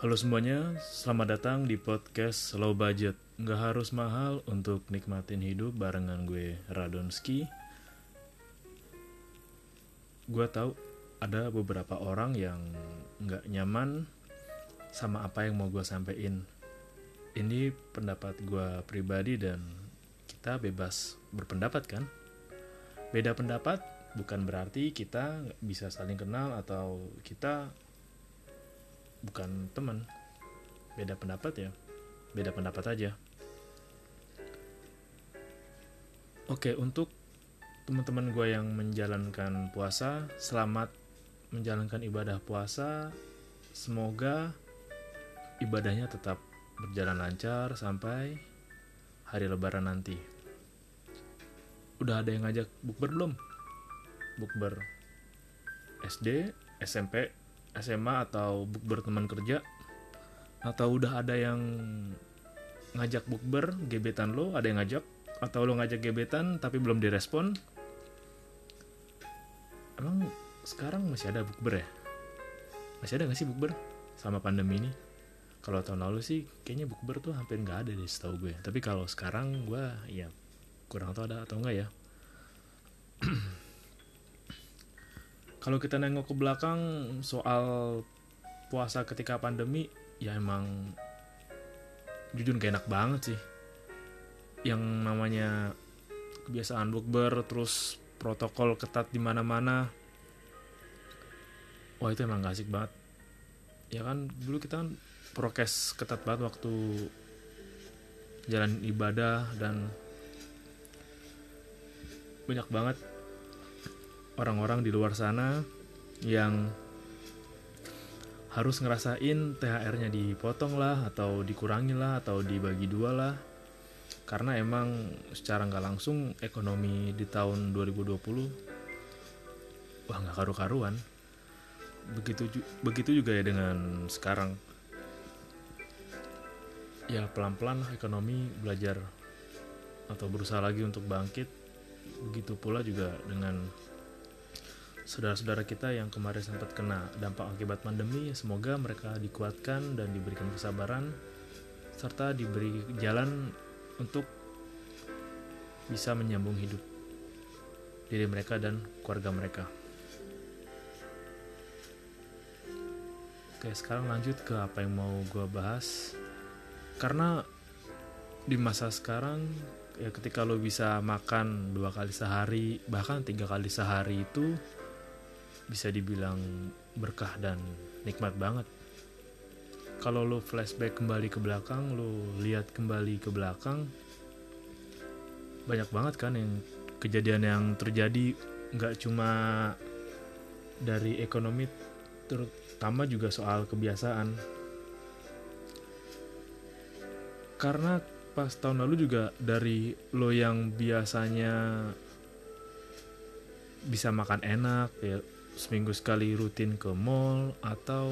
Halo semuanya, selamat datang di podcast Low Budget. Nggak harus mahal untuk nikmatin hidup barengan gue Radonski. Gue tahu ada beberapa orang yang nggak nyaman sama apa yang mau gue sampein. Ini pendapat gue pribadi dan kita bebas berpendapat kan? Beda pendapat bukan berarti kita bisa saling kenal atau kita bukan teman. Beda pendapat ya. Beda pendapat aja. Oke untuk teman-teman gue yang menjalankan puasa selamat menjalankan ibadah puasa. Semoga ibadahnya tetap berjalan lancar sampai hari lebaran nanti. Udah ada yang ngajak bukber belum? Bukber SD SMP SMA atau bukber teman kerja atau udah ada yang ngajak bukber gebetan lo ada yang ngajak? Atau lo ngajak gebetan tapi belum direspon? Emang sekarang masih ada bukber ya? Masih ada gak sih bukber sama pandemi ini? Kalau tahun lalu sih kayaknya bukber tuh hampir nggak ada deh setahu gue. Tapi kalau sekarang gue ya kurang tahu ada atau enggak ya kalau kita nengok ke belakang soal puasa ketika pandemi ya emang jujur gak enak banget sih. Yang namanya kebiasaan bukber terus protokol ketat di mana-mana. Wah itu emang gak asik banget. Ya kan dulu kita kan prokes ketat banget waktu jalan ibadah dan banyak banget orang-orang di luar sana yang harus ngerasain THR-nya dipotong lah atau dikurangin lah atau dibagi dua lah. Karena emang secara nggak langsung ekonomi di tahun 2020 wah nggak karu-karuan. Begitu begitu juga ya dengan sekarang. Ya pelan-pelan ekonomi belajar atau berusaha lagi untuk bangkit. Begitu pula juga dengan saudara-saudara kita yang kemarin sempat kena dampak akibat pandemi, semoga mereka dikuatkan dan diberikan kesabaran serta diberi jalan untuk bisa menyambung hidup diri mereka dan keluarga mereka. Oke, sekarang lanjut ke apa yang mau gue bahas. Karena di masa sekarang ya ketika lo bisa makan dua kali sehari bahkan tiga kali sehari itu bisa dibilang berkah dan nikmat banget. Kalau lo flashback kembali ke belakang, lo lihat kembali ke belakang, banyak banget kan yang kejadian yang terjadi nggak cuma dari ekonomi, terutama juga soal kebiasaan. Karena pas tahun lalu juga dari lo yang biasanya bisa makan enak ya seminggu sekali rutin ke mall atau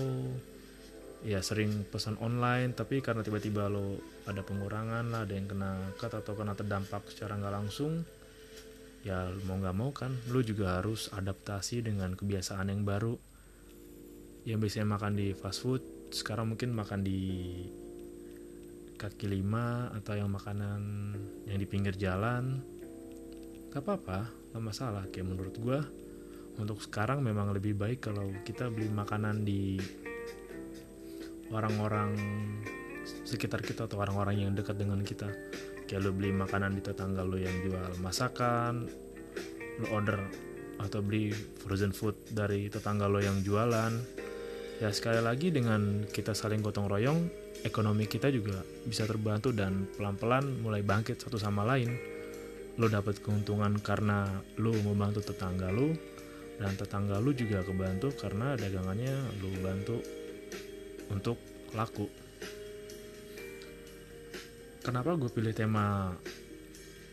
ya sering pesan online tapi karena tiba-tiba lo ada pengurangan lah ada yang kena cut atau kena terdampak secara nggak langsung ya mau nggak mau kan lo juga harus adaptasi dengan kebiasaan yang baru. Yang biasanya makan di fast food sekarang mungkin makan di kaki lima atau yang makanan yang di pinggir jalan gak apa-apa gak masalah. Kayak menurut gue untuk sekarang memang lebih baik kalau kita beli makanan di orang-orang sekitar kita atau orang-orang yang dekat dengan kita. Kayak lo beli makanan di tetangga lo yang jual masakan lo order atau beli frozen food dari tetangga lo yang jualan. Ya sekali lagi dengan kita saling gotong royong ekonomi kita juga bisa terbantu dan pelan-pelan mulai bangkit satu sama lain. Lo dapat keuntungan karena lo membantu tetangga lo dan tetangga lu juga kebantu karena dagangannya lu bantu untuk laku. Kenapa gue pilih tema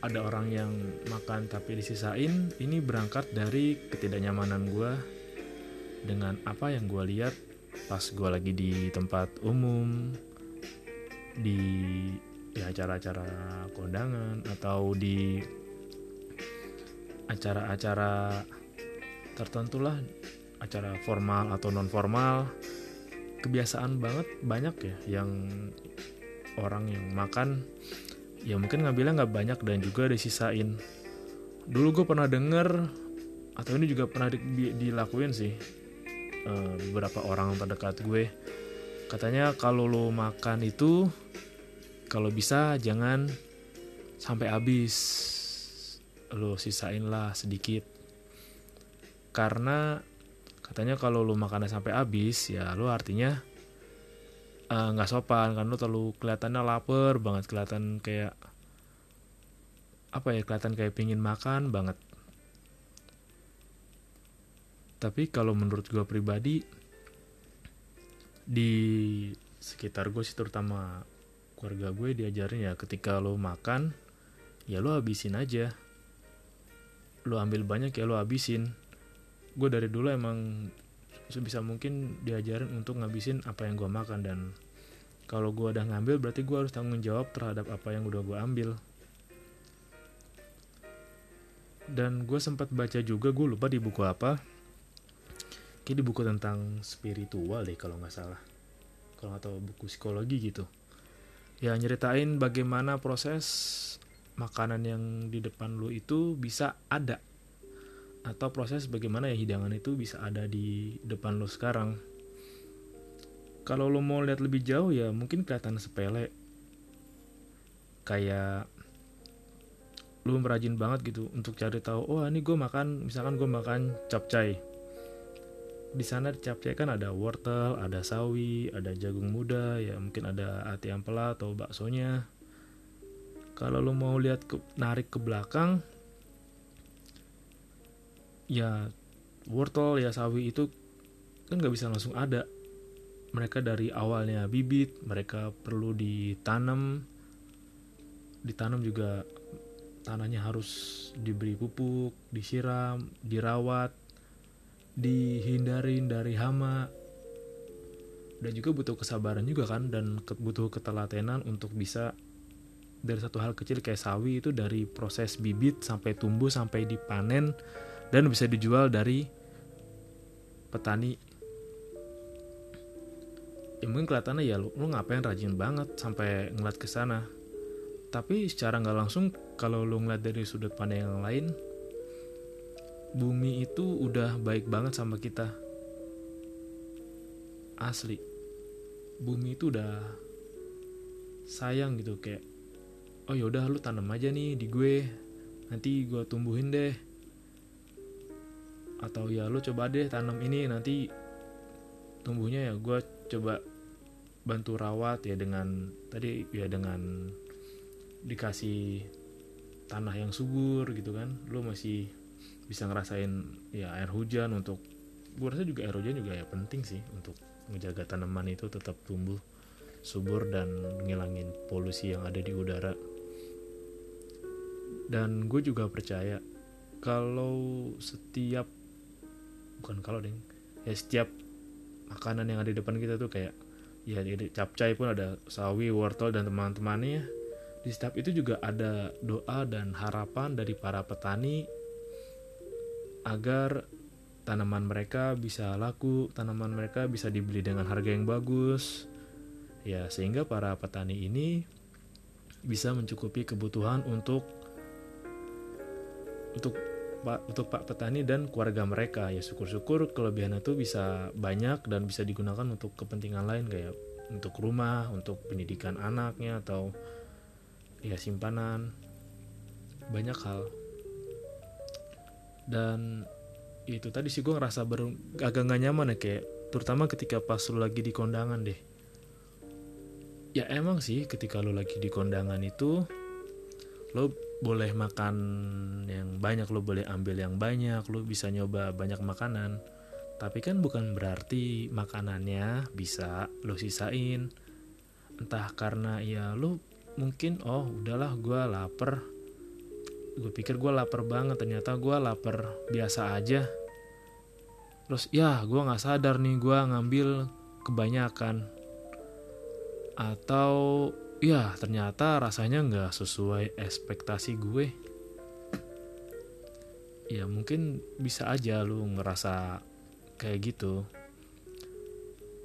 ada orang yang makan tapi disisain? Ini berangkat dari ketidaknyamanan gue dengan apa yang gue lihat pas gue lagi di tempat umum di acara-acara kondangan atau di acara-acara tertentu lah acara formal atau non formal kebiasaan banget banyak ya yang orang yang makan ya mungkin ngambilnya nggak banyak dan juga disisain. Dulu gue pernah denger atau ini juga pernah di, di, dilakuin sih uh, beberapa orang terdekat gue. Katanya kalau lo makan itu kalau bisa jangan sampai habis. Lo sisain lah sedikit karena katanya kalau lu makannya sampai habis ya lu artinya eh, nggak uh, sopan kan lu terlalu kelihatannya lapar banget kelihatan kayak apa ya kelihatan kayak pingin makan banget. Tapi kalau menurut gue pribadi di sekitar gue sih terutama keluarga gue diajarin ya ketika lo makan ya lo habisin aja. Lo ambil banyak ya lo habisin gue dari dulu emang sebisa mungkin diajarin untuk ngabisin apa yang gue makan dan kalau gue udah ngambil berarti gue harus tanggung jawab terhadap apa yang udah gue ambil. Dan gue sempat baca juga gue lupa di buku apa. Kayak di buku tentang spiritual deh kalau nggak salah. Kalau tahu buku psikologi gitu. Ya nyeritain bagaimana proses makanan yang di depan lu itu bisa ada atau proses bagaimana ya hidangan itu bisa ada di depan lo sekarang. Kalau lo mau lihat lebih jauh ya mungkin kelihatan sepele. Kayak lo merajin banget gitu untuk cari tahu oh ini gue makan misalkan gue makan capcay di sana capcay kan ada wortel ada sawi ada jagung muda ya mungkin ada ati ampela atau baksonya. Kalau lo mau lihat ke, narik ke belakang ya wortel ya sawi itu kan nggak bisa langsung ada. Mereka dari awalnya bibit mereka perlu ditanam. Ditanam juga tanahnya harus diberi pupuk disiram dirawat dihindarin dari hama. Dan juga butuh kesabaran juga kan dan butuh ketelatenan untuk bisa dari satu hal kecil kayak sawi itu dari proses bibit sampai tumbuh sampai dipanen dan bisa dijual dari petani. Ya mungkin kelihatannya ya lu, lu ngapain rajin banget sampai ngeliat ke sana. Tapi secara nggak langsung kalau lu ngeliat dari sudut pandang yang lain bumi itu udah baik banget sama kita. Asli. Bumi itu udah sayang gitu kayak oh yaudah lu tanam aja nih di gue. Nanti gue tumbuhin deh atau ya lo coba deh tanam ini nanti tumbuhnya ya gue coba bantu rawat ya dengan tadi ya dengan dikasih tanah yang subur gitu kan. Lo masih bisa ngerasain ya air hujan untuk gue rasa juga air hujan juga ya penting sih untuk menjaga tanaman itu tetap tumbuh subur dan ngilangin polusi yang ada di udara. Dan gue juga percaya kalau setiap bukan kalau deng ya setiap makanan yang ada di depan kita tuh kayak ya di capcay pun ada sawi wortel dan teman-temannya di setiap itu juga ada doa dan harapan dari para petani agar tanaman mereka bisa laku, tanaman mereka bisa dibeli dengan harga yang bagus. Ya, sehingga para petani ini bisa mencukupi kebutuhan untuk untuk Pak untuk Pak petani dan keluarga mereka. Ya syukur-syukur kelebihan itu bisa banyak dan bisa digunakan untuk kepentingan lain kayak untuk rumah untuk pendidikan anaknya atau ya simpanan. Banyak hal. Dan itu tadi sih gue ngerasa baru agak gak nyaman ya kayak terutama ketika pas lu lagi di kondangan deh. Ya emang sih ketika lu lagi di kondangan itu lo boleh makan yang banyak lo boleh ambil yang banyak lo bisa nyoba banyak makanan. Tapi kan bukan berarti makanannya bisa lo sisain. Entah karena ya lo mungkin oh udahlah gue lapar. Gue pikir gue lapar banget ternyata gue lapar biasa aja. Terus ya gue nggak sadar nih gue ngambil kebanyakan. Atau ya ternyata rasanya nggak sesuai ekspektasi gue. Ya mungkin bisa aja lu ngerasa kayak gitu.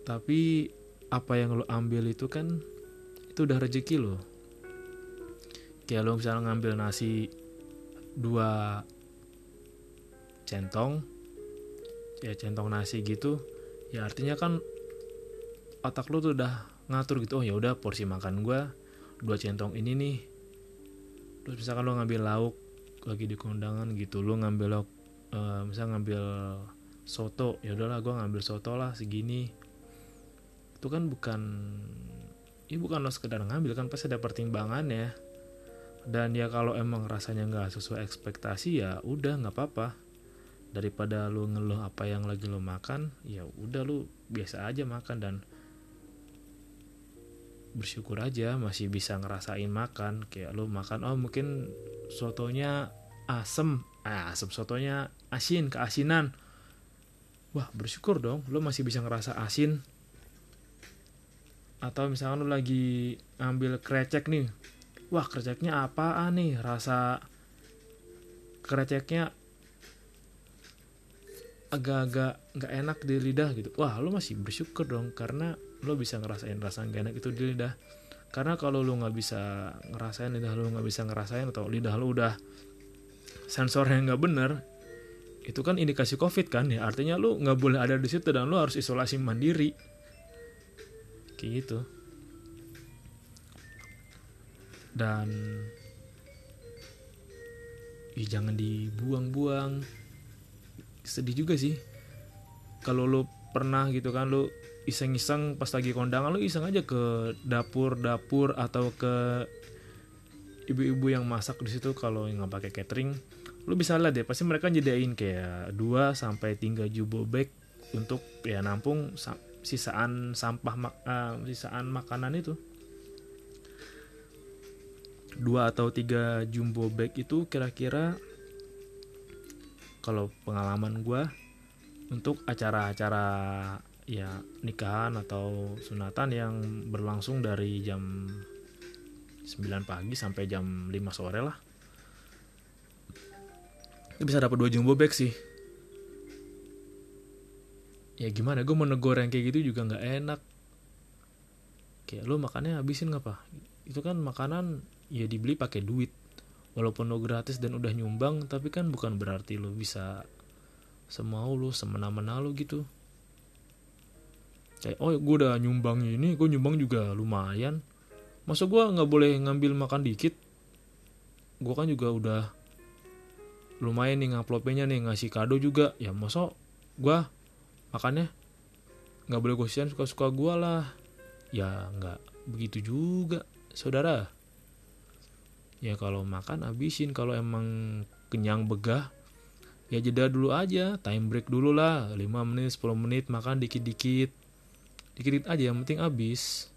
Tapi apa yang lo ambil itu kan itu udah rezeki lo kayak lo misalnya ngambil nasi dua centong ya centong nasi gitu ya artinya kan otak lu tuh udah ngatur gitu oh ya udah porsi makan gue dua centong ini nih. Terus misalkan lo ngambil lauk lagi di kondangan gitu lo ngambil lauk uh, misal ngambil soto ya udahlah gue ngambil soto lah segini. Itu kan bukan ini bukan lo sekedar ngambil kan pasti ada pertimbangannya. Dan ya kalau emang rasanya nggak sesuai ekspektasi ya udah nggak apa-apa. Daripada lu ngeluh apa yang lagi lo makan ya udah lu biasa aja makan dan bersyukur aja masih bisa ngerasain makan. Kayak lu makan oh mungkin sotonya asem. Ah asem sotonya asin keasinan. Wah bersyukur dong lu masih bisa ngerasa asin. Atau misalnya lu lagi ambil krecek nih. Wah kreceknya apaan nih? Rasa kreceknya agak-agak nggak enak di lidah gitu. Wah lo masih bersyukur dong karena lo bisa ngerasain rasa gak enak itu di lidah. Karena kalau lo nggak bisa ngerasain lidah lo nggak bisa ngerasain atau lidah lo udah sensornya nggak bener itu kan indikasi covid kan ya. Artinya lo nggak boleh ada di situ dan lo harus isolasi mandiri. Kayak gitu. Dan ya jangan dibuang-buang. Sedih juga sih. Kalau lo pernah gitu kan lo iseng-iseng pas lagi kondangan lo iseng aja ke dapur-dapur atau ke ibu-ibu yang masak di situ kalau nggak pakai catering. Lo bisa lihat deh pasti mereka jadiin kayak 2 sampai 3 jumbo bag untuk ya nampung sisaan sampah uh, sisaan makanan itu. Dua atau tiga jumbo bag itu kira-kira kalau pengalaman gue untuk acara-acara ya nikahan atau sunatan yang berlangsung dari jam 9 pagi sampai jam 5 sore lah. Bisa dapat dua jumbo bag sih. Ya gimana gue mau negor yang kayak gitu juga nggak enak. Kayak lo makannya habisin nggak pak? Itu kan makanan ya dibeli pakai duit. Walaupun lo gratis dan udah nyumbang tapi kan bukan berarti lo bisa semau lo semena-mena lo gitu kayak oh gue udah nyumbang ini gue nyumbang juga lumayan. Masa gue nggak boleh ngambil makan dikit? Gue kan juga udah lumayan nih ngaplopnya nih ngasih kado juga. Ya masa gue makannya nggak boleh gue suka-suka gue lah. Ya nggak begitu juga saudara. Ya kalau makan habisin kalau emang kenyang begah ya jeda dulu aja time break dulu lah. 5 menit 10 menit makan dikit-dikit dikit-dikit aja yang penting habis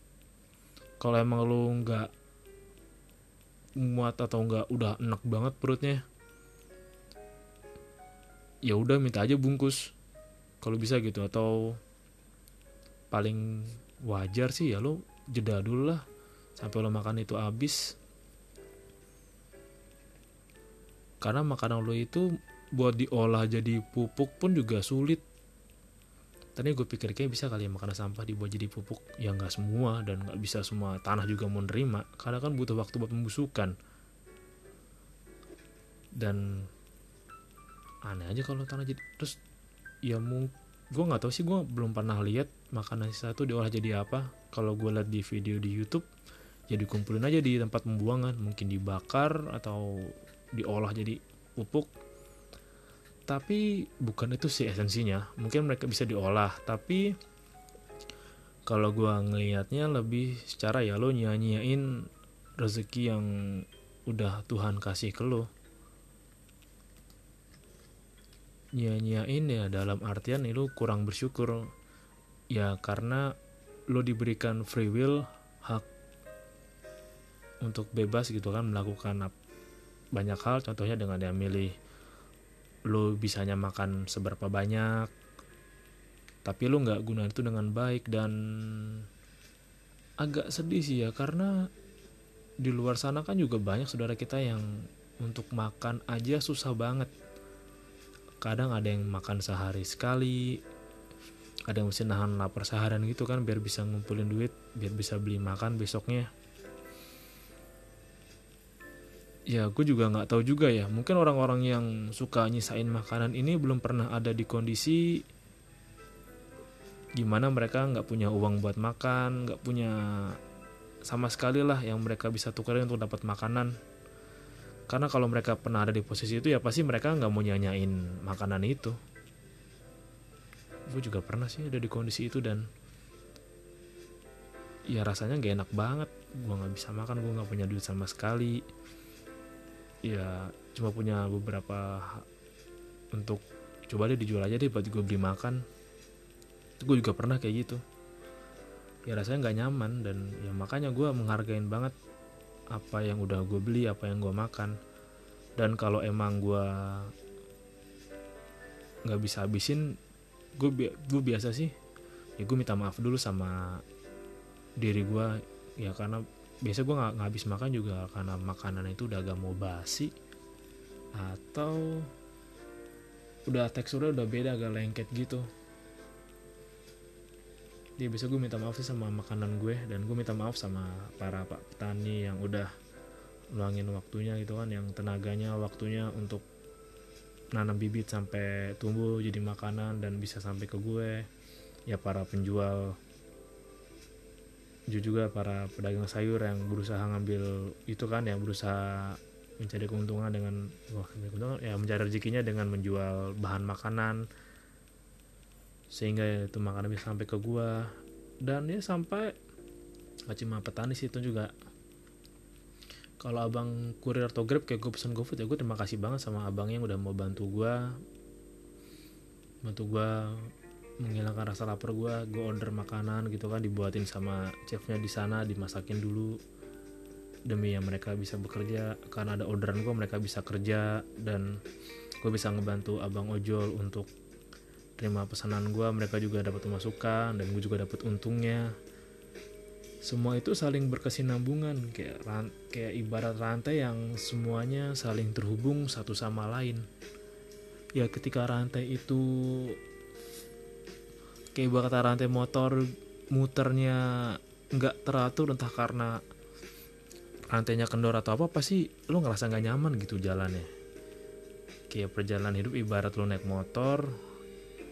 kalau emang lu nggak muat atau nggak udah enak banget perutnya ya udah minta aja bungkus. Kalau bisa gitu atau paling wajar sih ya lo jeda dulu lah sampai lo makan itu habis karena makanan lo itu buat diolah jadi pupuk pun juga sulit tadi gue pikir kayak bisa kali ya makanan sampah dibuat jadi pupuk ya nggak semua dan nggak bisa semua tanah juga mau nerima karena kan butuh waktu buat pembusukan. Dan aneh aja kalau tanah jadi terus ya gue nggak tahu sih gue belum pernah lihat makanan sisa itu diolah jadi apa. Kalau gue lihat di video di YouTube ya dikumpulin aja di tempat pembuangan. Mungkin dibakar atau diolah jadi pupuk tapi bukan itu sih esensinya. Mungkin mereka bisa diolah tapi kalau gue ngelihatnya lebih secara ya lo nyanyiin rezeki yang udah Tuhan kasih ke lo. Nyanyiin ya dalam artian lo kurang bersyukur. Ya karena lo diberikan free will hak untuk bebas gitu kan melakukan banyak hal. Contohnya dengan dia milih lo bisanya makan seberapa banyak tapi lo nggak gunain itu dengan baik. Dan agak sedih sih ya karena di luar sana kan juga banyak saudara kita yang untuk makan aja susah banget. Kadang ada yang makan sehari sekali ada yang mesti nahan lapar seharian gitu kan biar bisa ngumpulin duit biar bisa beli makan besoknya ya gue juga nggak tahu juga ya. Mungkin orang-orang yang suka nyisain makanan ini belum pernah ada di kondisi gimana mereka nggak punya uang buat makan nggak punya sama sekali lah yang mereka bisa tukarin untuk dapat makanan. Karena kalau mereka pernah ada di posisi itu ya pasti mereka nggak mau nyanyain makanan itu. Gue juga pernah sih ada di kondisi itu dan ya rasanya gak enak banget. Gue nggak bisa makan gue nggak punya duit sama sekali ya cuma punya beberapa untuk coba deh dijual aja deh buat gue beli makan. Itu gue juga pernah kayak gitu. Ya rasanya nggak nyaman dan ya makanya gue menghargain banget apa yang udah gue beli apa yang gue makan. Dan kalau emang gue nggak bisa habisin gue gue biasa sih ya gue minta maaf dulu sama diri gue ya karena biasa gue nggak habis makan juga karena makanan itu udah agak mau basi. Atau udah teksturnya udah beda agak lengket gitu. Dia biasa gue minta maaf sih sama makanan gue dan gue minta maaf sama para pak petani yang udah luangin waktunya gitu kan yang tenaganya waktunya untuk nanam bibit sampai tumbuh jadi makanan dan bisa sampai ke gue. Ya para penjual juga para pedagang sayur yang berusaha ngambil itu kan yang berusaha mencari keuntungan dengan wah keuntungan ya mencari rezekinya dengan menjual bahan makanan. Sehingga itu makanan bisa sampai ke gua. Dan ya sampai gak cuma petani sih itu juga. Kalau abang kurir atau grab kayak gue pesen gofood ya gue terima kasih banget sama abang yang udah mau bantu gua. Bantu gua menghilangkan rasa lapar gue gue order makanan gitu kan dibuatin sama chefnya di sana dimasakin dulu. Demi yang mereka bisa bekerja karena ada orderan gue mereka bisa kerja dan gue bisa ngebantu abang ojol untuk terima pesanan gue mereka juga dapat masukan dan gue juga dapat untungnya. Semua itu saling berkesinambungan kayak kayak ibarat rantai yang semuanya saling terhubung satu sama lain. Ya ketika rantai itu kayak kata rantai motor muternya nggak teratur entah karena rantainya kendor atau apa pasti lo ngerasa nggak nyaman gitu jalannya. Kayak perjalanan hidup ibarat lo naik motor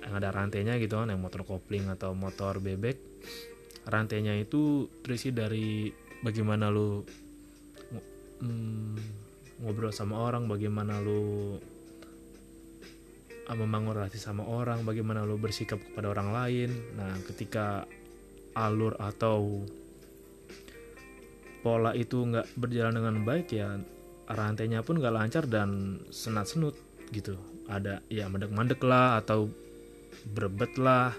yang ada rantainya gitu kan yang motor kopling atau motor bebek rantainya itu terisi dari bagaimana lo mm, ngobrol sama orang bagaimana lo membangun relasi sama orang, bagaimana lo bersikap kepada orang lain. Nah, ketika alur atau pola itu nggak berjalan dengan baik ya rantainya pun nggak lancar dan senat senut gitu. Ada ya mandek lah atau berebet lah.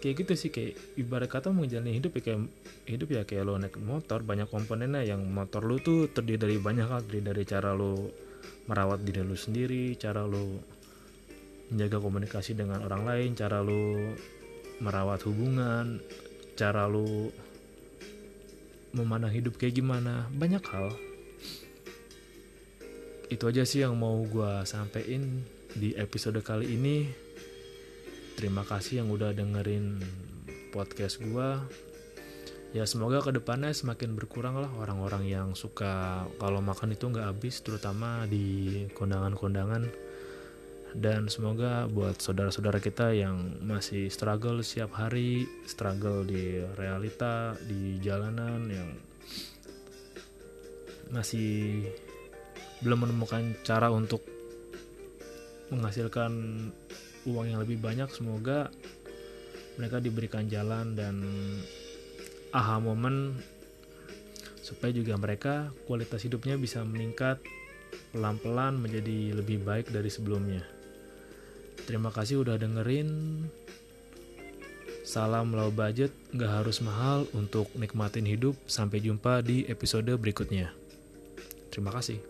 Kayak gitu sih kayak ibarat kata menjalani hidup ya kayak hidup ya kayak lo naik motor banyak komponennya yang motor lo tuh terdiri dari banyak hal terdiri dari cara lo merawat diri lu sendiri cara lu menjaga komunikasi dengan orang lain cara lu merawat hubungan cara lu memandang hidup kayak gimana banyak hal. Itu aja sih yang mau gue sampein di episode kali ini. Terima kasih yang udah dengerin podcast gue ya semoga ke depannya semakin berkurang lah orang-orang yang suka kalau makan itu nggak habis terutama di kondangan-kondangan. Dan semoga buat saudara-saudara kita yang masih struggle setiap hari, struggle di realita, di jalanan yang masih belum menemukan cara untuk menghasilkan uang yang lebih banyak, semoga mereka diberikan jalan dan aha momen supaya juga mereka kualitas hidupnya bisa meningkat pelan-pelan menjadi lebih baik dari sebelumnya. Terima kasih udah dengerin. Salam low budget, nggak harus mahal untuk nikmatin hidup. Sampai jumpa di episode berikutnya. Terima kasih.